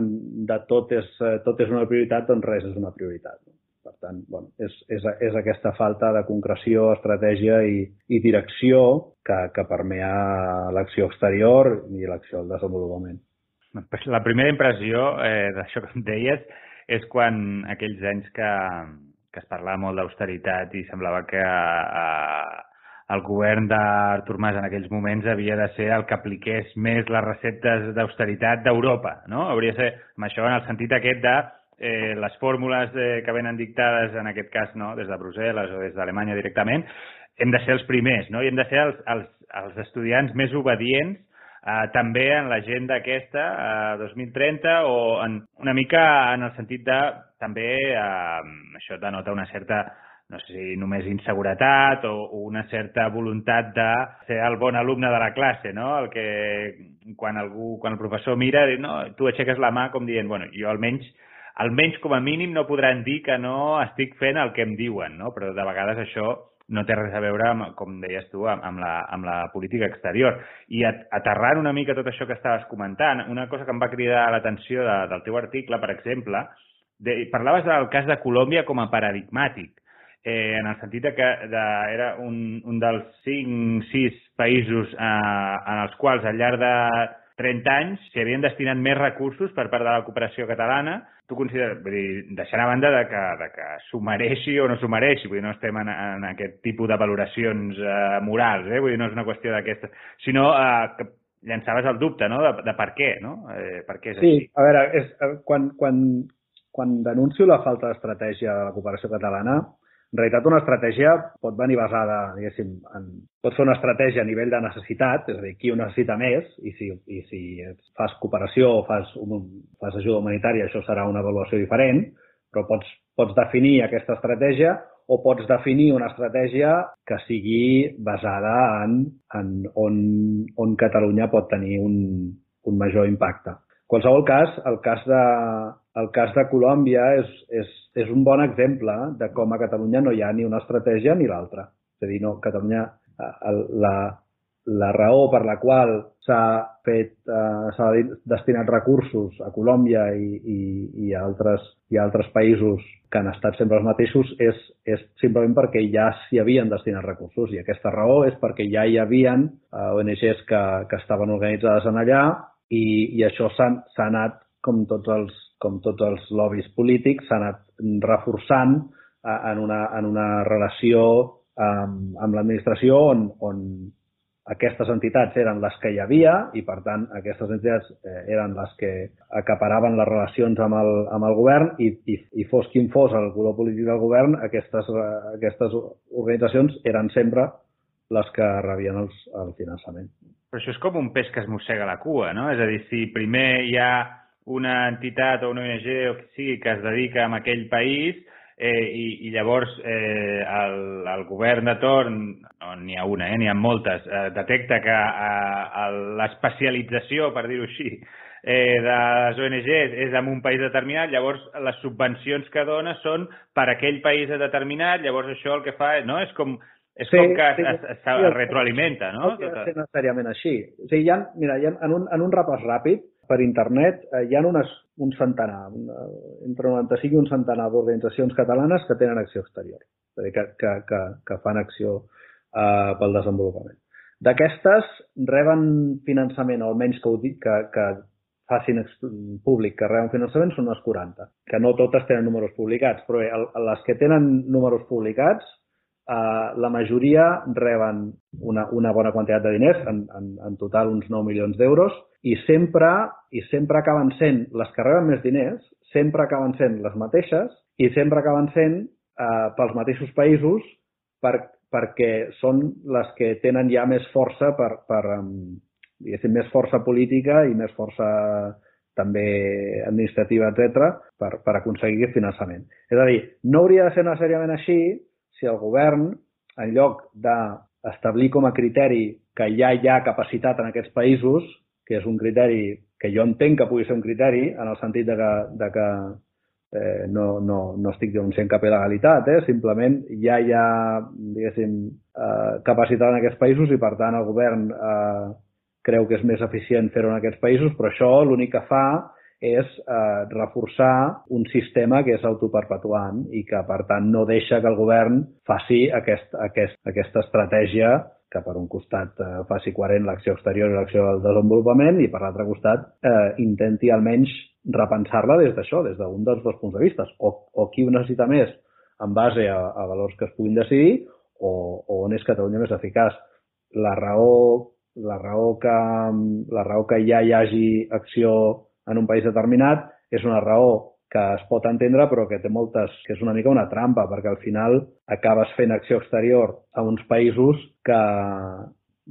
de tot és, tot és una prioritat, doncs res és una prioritat. No? Per tant, bueno, és, és, és aquesta falta de concreció, estratègia i, i direcció que, que permea l'acció exterior i l'acció del desenvolupament. La primera impressió eh, d'això que em deies és quan aquells anys que, que es parlava molt d'austeritat i semblava que eh, el govern d'Artur Mas en aquells moments havia de ser el que apliqués més les receptes d'austeritat d'Europa, no? Hauria de ser, amb això en el sentit aquest de eh, les fórmules eh, que venen dictades, en aquest cas no, des de Brussel·les o des d'Alemanya directament, hem de ser els primers, no? i hem de ser els, els, els estudiants més obedients eh, també en l'agenda aquesta, eh, 2030, o en, una mica en el sentit de també, eh, això denota una certa no sé si només inseguretat o, o una certa voluntat de ser el bon alumne de la classe, no? El que quan algú, quan el professor mira, no, tu aixeques la mà com dient, bueno, jo almenys almenys com a mínim no podran dir que no estic fent el que em diuen, no? però de vegades això no té res a veure, amb, com deies tu, amb, la, amb la política exterior. I aterrant una mica tot això que estaves comentant, una cosa que em va cridar l'atenció de, del teu article, per exemple, de, parlaves del cas de Colòmbia com a paradigmàtic, eh, en el sentit de que de, era un, un dels 5-6 països eh, en els quals al llarg de 30 anys s'hi havien destinat més recursos per part de la cooperació catalana. Tu consideres, vull dir, deixant a banda de que, de que s'ho mereixi o no s'ho mereixi, vull dir, no estem en, en aquest tipus de valoracions eh, morals, eh? vull dir, no és una qüestió d'aquesta, sinó eh, que llançaves el dubte, no?, de, de per què, no? Eh, per què és sí, així? a veure, és, eh, quan, quan, quan denuncio la falta d'estratègia de la cooperació catalana, en realitat, una estratègia pot venir basada, diguéssim, en... pot ser una estratègia a nivell de necessitat, és a dir, qui ho necessita més, i si, i si fas cooperació o fas, un, fas ajuda humanitària, això serà una avaluació diferent, però pots, pots definir aquesta estratègia o pots definir una estratègia que sigui basada en, en on, on Catalunya pot tenir un, un major impacte. Qualsevol cas, el cas de, el cas de Colòmbia és, és, és un bon exemple de com a Catalunya no hi ha ni una estratègia ni l'altra. És a dir, no, Catalunya, eh, la, la raó per la qual s'ha fet eh, s'ha destinat recursos a Colòmbia i, i, i, a altres, i a altres països que han estat sempre els mateixos és, és simplement perquè ja s'hi havien destinat recursos i aquesta raó és perquè ja hi havien eh, ONGs que, que estaven organitzades en allà i, i això s'ha anat, com tots els, com tots els lobbies polítics, s'ha anat reforçant eh, en, una, en una relació amb, amb l'administració on, on aquestes entitats eren les que hi havia i, per tant, aquestes entitats eh, eren les que acaparaven les relacions amb el, amb el govern i, i, i fos quin fos el color polític del govern, aquestes, aquestes organitzacions eren sempre les que rebien els, el finançament. Però això és com un peix que es mossega la cua, no? És a dir, si primer hi ha una entitat o una ONG o que sigui que es dedica a aquell país, eh, i, i llavors eh, el, el govern de torn, no n'hi ha una, eh, n'hi ha moltes, eh, detecta que eh, l'especialització, per dir-ho així, eh, de les ONGs és en un país determinat, llavors les subvencions que dona són per aquell país determinat, llavors això el que fa no? és com és sí, com que sí, es, es, es sí, retroalimenta, no? No ha necessàriament així. O sigui, hi ha, mira, hi ha, en, un, en un repàs ràpid, per internet eh, hi ha unes, un centenar, una, entre 95 i un centenar d'organitzacions catalanes que tenen acció exterior, és a dir, que, que, que, que fan acció eh, pel desenvolupament. D'aquestes reben finançament, o almenys que, ho dic, que, que facin públic que reben finançament són unes 40, que no totes tenen números publicats, però bé, el, les que tenen números publicats Uh, la majoria reben una, una bona quantitat de diners, en, en, en total uns 9 milions d'euros, i sempre, i sempre acaben sent, les que reben més diners, sempre acaben sent les mateixes i sempre acaben sent uh, pels mateixos països per, perquè són les que tenen ja més força per, per um, més força política i més força també administrativa, etc per, per aconseguir finançament. És a dir, no hauria de ser necessàriament així, si el govern, en lloc d'establir com a criteri que ja hi ha capacitat en aquests països, que és un criteri que jo entenc que pugui ser un criteri, en el sentit de que, de que eh, no, no, no estic denunciant cap il·legalitat, eh? simplement ja hi ha, diguéssim, eh, capacitat en aquests països i, per tant, el govern eh, creu que és més eficient fer-ho en aquests països, però això l'únic que fa és eh, reforçar un sistema que és autoperpetuant i que, per tant, no deixa que el govern faci aquest, aquest, aquesta estratègia que per un costat eh, faci coherent l'acció exterior i l'acció del desenvolupament i per l'altre costat eh, intenti almenys repensar-la des d'això, des d'un dels dos punts de vista, o, o qui ho necessita més en base a, a valors que es puguin decidir o, o on és Catalunya més eficaç. La raó, la raó, que, la raó que ja hi hagi acció en un país determinat és una raó que es pot entendre però que té moltes, que és una mica una trampa perquè al final acabes fent acció exterior a uns països que,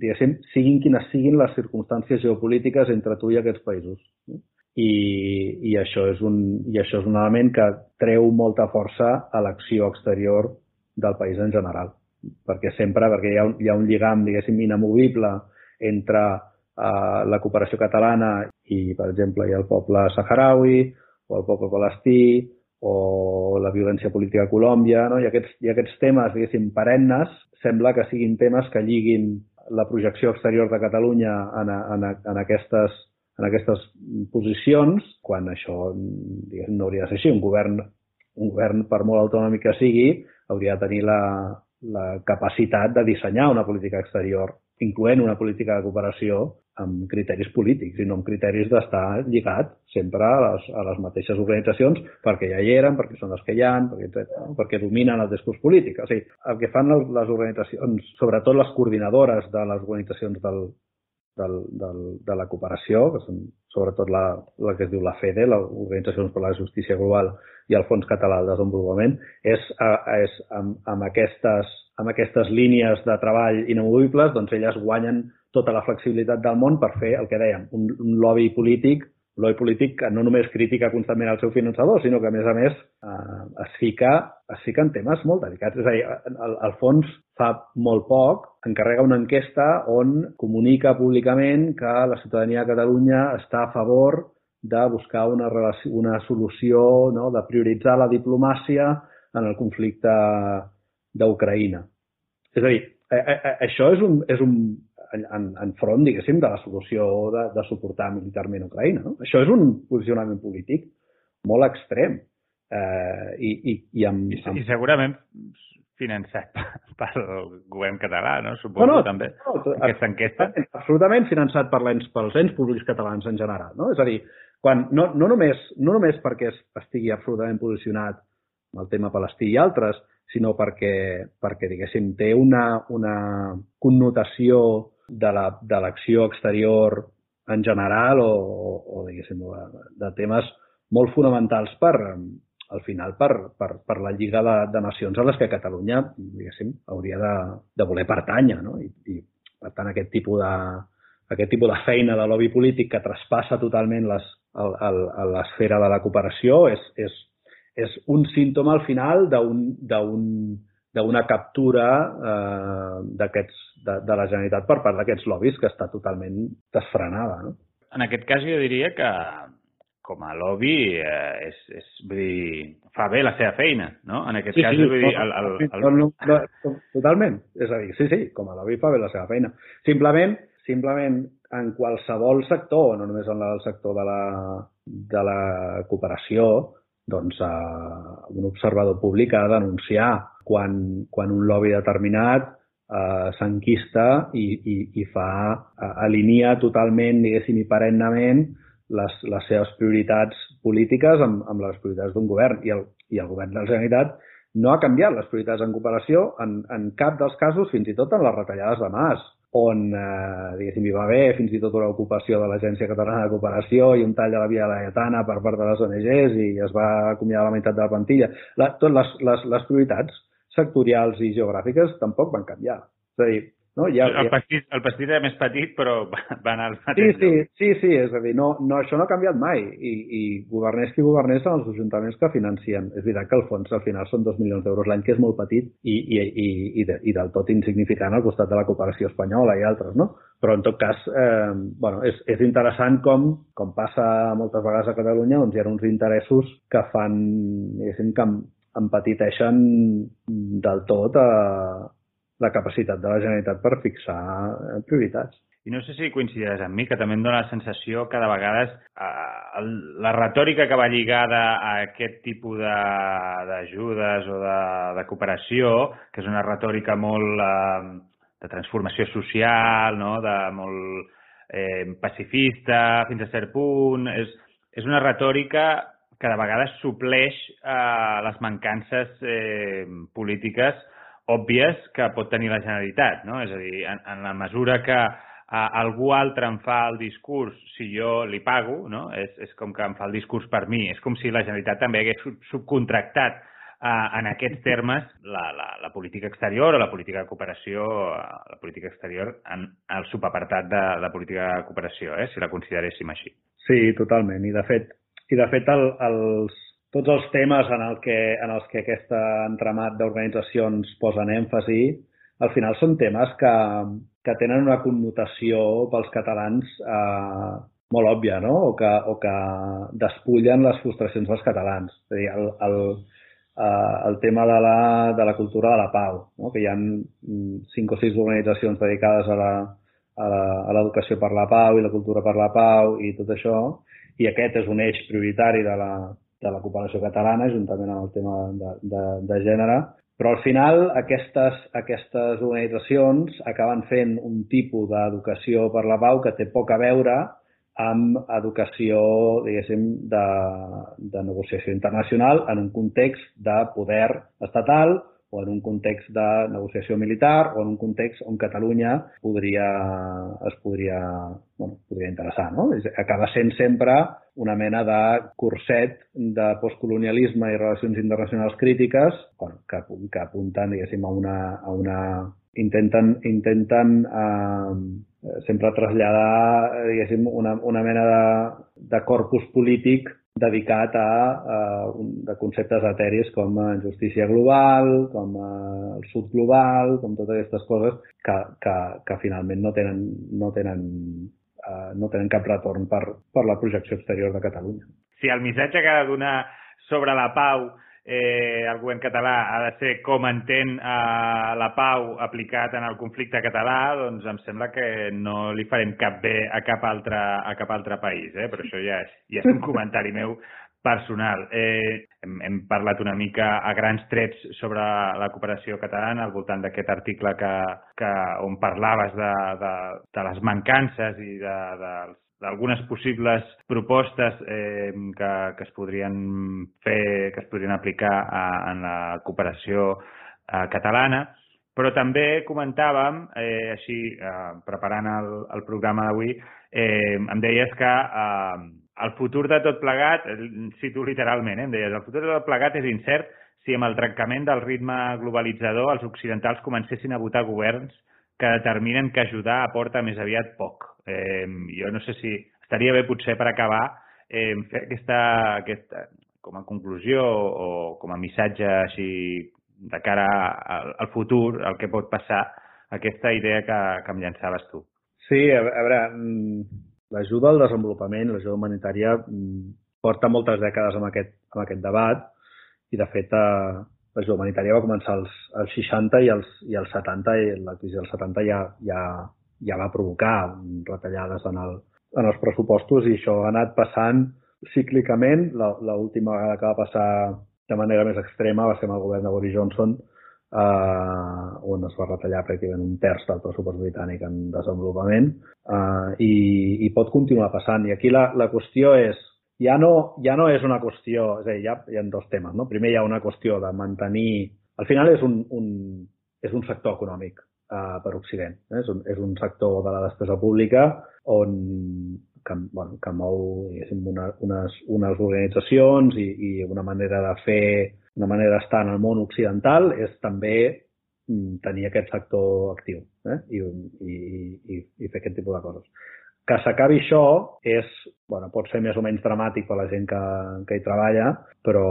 diguéssim, siguin quines siguin les circumstàncies geopolítiques entre tu i aquests països. I, i, això és un, i això és un element que treu molta força a l'acció exterior del país en general. Perquè sempre, perquè hi ha un, hi ha un lligam, diguéssim, inamovible entre uh, la cooperació catalana i, per exemple, hi ha el poble saharaui o el poble palestí o la violència política a Colòmbia, no? I aquests, i aquests temes, diguéssim, perennes, sembla que siguin temes que lliguin la projecció exterior de Catalunya en, en, en, aquestes, en aquestes posicions, quan això no hauria de ser així. Un govern, un govern, per molt autonòmic que sigui, hauria de tenir la, la capacitat de dissenyar una política exterior, incloent una política de cooperació amb criteris polítics i no amb criteris d'estar lligat sempre a les, a les mateixes organitzacions perquè ja hi eren, perquè són les que hi ha, perquè, no? perquè dominen el discurs polític. O sigui, el que fan les organitzacions, sobretot les coordinadores de les organitzacions del, del, del, de la cooperació, que són sobretot la, la que es diu la FEDE, l'Organització per la Justícia Global i el Fons Català de Desenvolupament, és, és amb, amb, aquestes, amb aquestes línies de treball inamovibles, doncs elles guanyen tota la flexibilitat del món per fer el que dèiem, un, un lobby polític, un lobby polític que no només critica constantment el seu finançador, sinó que, a més a més, eh, es, fica, es fica en temes molt delicats. És a dir, el, el fons fa molt poc encarrega una enquesta on comunica públicament que la ciutadania de Catalunya està a favor de buscar una, relació, una solució, no? de prioritzar la diplomàcia en el conflicte d'Ucraïna. És a dir, a, a, això és un, és un en, en front, diguéssim, de la solució de, de suportar militarment Ucraïna. No? Això és un posicionament polític molt extrem. Eh, i, i, i, amb, amb... I segurament finançat pel govern català, no? Suposo no, no, també, no, no, aquesta enquesta. Absolutament finançat per ens, pels ens públics catalans en general, no? És a dir, quan, no, no, només, no només perquè estigui absolutament posicionat amb el tema palestí i altres, sinó perquè, perquè diguéssim, té una, una connotació de l'acció la, exterior en general o, o, o diguéssim, de, de temes molt fonamentals per, al final per, per, per la Lliga de, de Nacions a les que Catalunya, diguéssim, hauria de, de voler pertànyer, no? I, i per tant, aquest tipus de, aquest tipus de feina de lobby polític que traspassa totalment l'esfera de la cooperació és, és, és un símptoma al final d'una captura eh, de, de la Generalitat per part d'aquests lobbies que està totalment desfrenada. No? En aquest cas jo diria que com a lobby eh, és, és, vull dir, fa bé la seva feina, no? En aquest sí, cas, sí, vull dir... El, el, el... No, no, no, totalment. És a dir, sí, sí, com a lobby fa bé la seva feina. Simplement, simplement en qualsevol sector, no només en el sector de la, de la cooperació, doncs eh, un observador públic ha de denunciar quan, quan un lobby determinat eh, s'enquista i, i, i fa, eh, alinea totalment, diguéssim, i perennament les, les seves prioritats polítiques amb, amb les prioritats d'un govern. I el, I el govern de la Generalitat no ha canviat les prioritats en cooperació en, en cap dels casos, fins i tot en les retallades de Mas, on, eh, diguéssim, hi va haver fins i tot una ocupació de l'Agència Catalana de Cooperació i un tall a la via laietana per part de les ONGs i es va acomiadar la meitat de la plantilla. La, tot les, les, les prioritats sectorials i geogràfiques tampoc van canviar. És a dir, no? Ja, el, pastit, el pastit era més petit, però va anar al mateix sí, sí, sí, sí, és a dir, no, no, això no ha canviat mai i, i governés qui governés són els ajuntaments que financien. És veritat que el fons al final són 2 milions d'euros l'any, que és molt petit i, i, i, i, de, i del tot insignificant al costat de la cooperació espanyola i altres, no? Però en tot cas, eh, bueno, és, és interessant com, com passa moltes vegades a Catalunya, doncs hi ha uns interessos que fan, diguéssim, que empatiteixen del tot a, la capacitat de la Generalitat per fixar eh, prioritats. I no sé si coincidiràs amb mi, que també em dóna la sensació que de vegades eh, la retòrica que va lligada a aquest tipus d'ajudes o de, de cooperació, que és una retòrica molt eh, de transformació social, no? de molt eh, pacifista fins a cert punt, és, és una retòrica que de vegades supleix eh, les mancances eh, polítiques òbvies que pot tenir la Generalitat, no? És a dir, en, en la mesura que a algú altre em fa el discurs si jo li pago, no? És, és com que em fa el discurs per mi. És com si la Generalitat també hagués subcontractat uh, en aquests termes la, la, la política exterior o la política de cooperació, la política exterior en el subapartat de la política de cooperació, eh? si la consideréssim així. Sí, totalment. I de fet, i de fet el, els, tots els temes en, el que, en els que aquest entramat d'organitzacions posen èmfasi, al final són temes que, que tenen una connotació pels catalans eh, molt òbvia, no? O que, o que despullen les frustracions dels catalans. És a dir, el, el, eh, el tema de la, de la cultura de la pau, no? que hi ha cinc o sis organitzacions dedicades a la, a l'educació per la pau i la cultura per la pau i tot això, i aquest és un eix prioritari de la, de la cooperació catalana, juntament amb el tema de, de, de gènere, però al final aquestes, aquestes organitzacions acaben fent un tipus d'educació per la pau que té poc a veure amb educació, diguéssim, de, de negociació internacional en un context de poder estatal o en un context de negociació militar o en un context on Catalunya podria, es podria, bueno, podria interessar. No? Acaba sent sempre una mena de curset de postcolonialisme i relacions internacionals crítiques bueno, que, que apunten diguéssim, a una, a una intenten, intenten eh, sempre traslladar diguéssim, una, una mena de, de corpus polític dedicat a, a de conceptes eteris com a justícia global, com a el sud global, com totes aquestes coses que, que, que finalment no tenen, no tenen eh, no tenen cap retorn per, per la projecció exterior de Catalunya. Si el missatge que ha de donar sobre la pau eh, el govern català ha de ser com entén eh, la pau aplicat en el conflicte català, doncs em sembla que no li farem cap bé a cap altre, a cap altre país, eh? però això ja és, ja és un comentari meu personal. Eh, hem, hem parlat una mica a grans trets sobre la cooperació catalana al voltant d'aquest article que, que, on parlaves de, de, de les mancances i de, dels d'algunes possibles propostes eh, que, que es podrien fer, que es podrien aplicar a, en la cooperació eh, catalana, però també comentàvem, eh, així, eh, preparant el, el programa d'avui, eh, em deies que eh, el futur de tot plegat, cito literalment, eh, em deies, el futur de tot plegat és incert si amb el trencament del ritme globalitzador els occidentals comencessin a votar governs que determinen que ajudar aporta més aviat poc. Eh, jo no sé si estaria bé potser per acabar eh, fer aquesta, aquesta, com a conclusió o com a missatge així de cara al, al futur, el que pot passar, aquesta idea que, que em llançaves tu. Sí, a, a veure, mm, l'ajuda al desenvolupament, l'ajuda humanitària, mm, porta moltes dècades amb aquest, amb aquest debat i, de fet, eh, l'ajuda humanitària va començar als, als 60 i als, i als 70 i la crisi dels 70 ja, ja, ja va provocar retallades en, el, en els pressupostos i això ha anat passant cíclicament. L'última vegada que va passar de manera més extrema va ser amb el govern de Boris Johnson, eh, on es va retallar pràcticament un terç del pressupost britànic en desenvolupament eh, i, i pot continuar passant. I aquí la, la qüestió és ja no, ja no és una qüestió, és a dir, ja hi ha dos temes. No? Primer hi ha una qüestió de mantenir... Al final és un, un, és un sector econòmic uh, per Occident. Eh? És, un, és un sector de la despesa pública on que, bueno, que mou una, unes, unes organitzacions i, i una manera de fer, una manera d'estar en el món occidental és també mm, tenir aquest sector actiu eh? I, i, i, i fer aquest tipus de coses. Que s'acabi això és, bueno, pot ser més o menys dramàtic per la gent que, que hi treballa, però,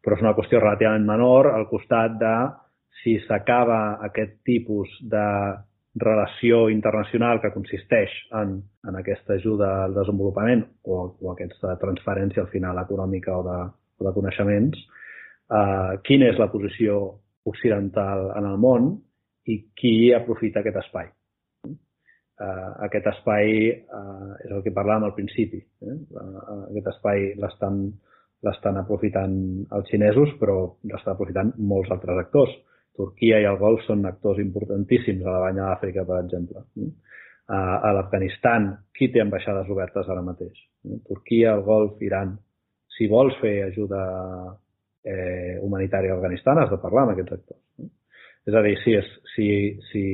però és una qüestió relativament menor al costat de si s'acaba aquest tipus de relació internacional que consisteix en, en aquesta ajuda al desenvolupament o, o aquesta transferència al final econòmica o de, o de coneixements, eh, quina és la posició occidental en el món i qui aprofita aquest espai eh, aquest espai eh, és el que parlàvem al principi. Eh? Uh, aquest espai l'estan l'estan aprofitant els xinesos, però l'estan aprofitant molts altres actors. Turquia i el Golf són actors importantíssims a la banya d'Àfrica, per exemple. Uh, a l'Afganistan, qui té ambaixades obertes ara mateix? Turquia, el Golf, Iran. Si vols fer ajuda eh, humanitària a Afganistan, has de parlar amb aquests actors. Uh. És a dir, si, és, si, si,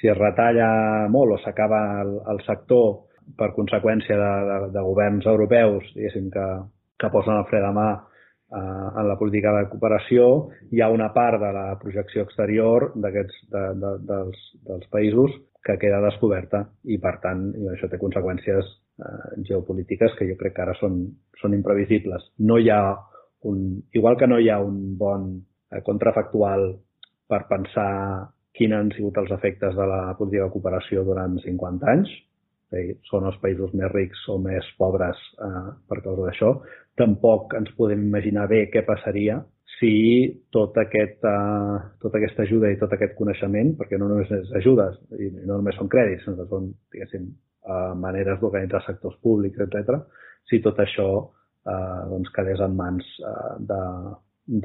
si es retalla molt o s'acaba el, el sector per conseqüència de, de, de governs europeus, diguéssim, que, que posen el fre de mà eh, en la política de cooperació, hi ha una part de la projecció exterior de, de, dels, dels països que queda descoberta i, per tant, i això té conseqüències eh, geopolítiques que jo crec que ara són, són imprevisibles. No hi ha un, igual que no hi ha un bon eh, contrafactual per pensar quins han sigut els efectes de la política de cooperació durant 50 anys, dir, són els països més rics o més pobres eh, per causa d'això. Tampoc ens podem imaginar bé què passaria si tot aquest, eh, tota aquesta ajuda i tot aquest coneixement, perquè no només és ajudes i no només són crèdits, sinó que són, diguéssim, eh, maneres d'organitzar sectors públics, etc. si tot això eh, doncs quedés en mans eh, de,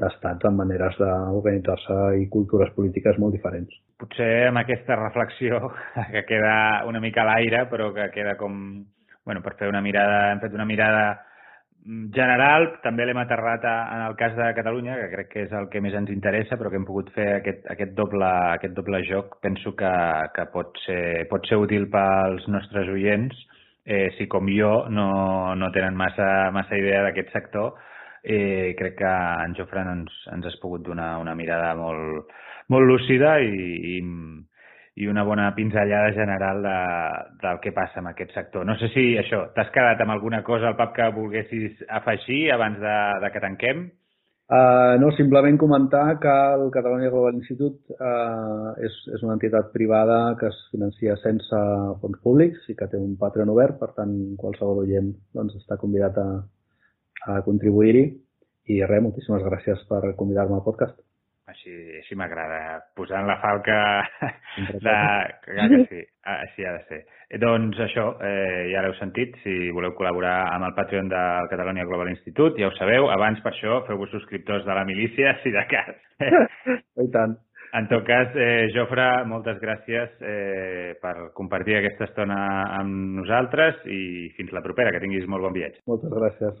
d'estats amb maneres d'organitzar-se i cultures polítiques molt diferents. Potser amb aquesta reflexió que queda una mica a l'aire, però que queda com, bueno, per fer una mirada, hem fet una mirada general, també l'hem aterrat a, en el cas de Catalunya, que crec que és el que més ens interessa, però que hem pogut fer aquest, aquest, doble, aquest doble joc. Penso que, que pot, ser, pot ser útil pels nostres oients, eh, si com jo no, no tenen massa, massa idea d'aquest sector, eh, crec que en Jofre ens, ens has pogut donar una mirada molt, molt lúcida i, i, i una bona pinzellada general de, del que passa en aquest sector. No sé si això, t'has quedat amb alguna cosa al pap que volguessis afegir abans de, de que tanquem? Uh, no, simplement comentar que el Catalonia Global Institute uh, és, és una entitat privada que es financia sense fons públics i que té un Patreon obert, per tant, qualsevol oient doncs, està convidat a, a contribuir-hi. I res, moltíssimes gràcies per convidar-me al podcast. Així, així m'agrada, posant la falca de... Clar que sí, així ha de ser. Eh, doncs això, eh, ja l'heu sentit, si voleu col·laborar amb el Patreon del Catalonia Global Institute, ja ho sabeu, abans per això feu-vos subscriptors de la milícia, si de cas. I tant. En tot cas, eh, Jofre, moltes gràcies eh, per compartir aquesta estona amb nosaltres i fins la propera, que tinguis molt bon viatge. Moltes gràcies.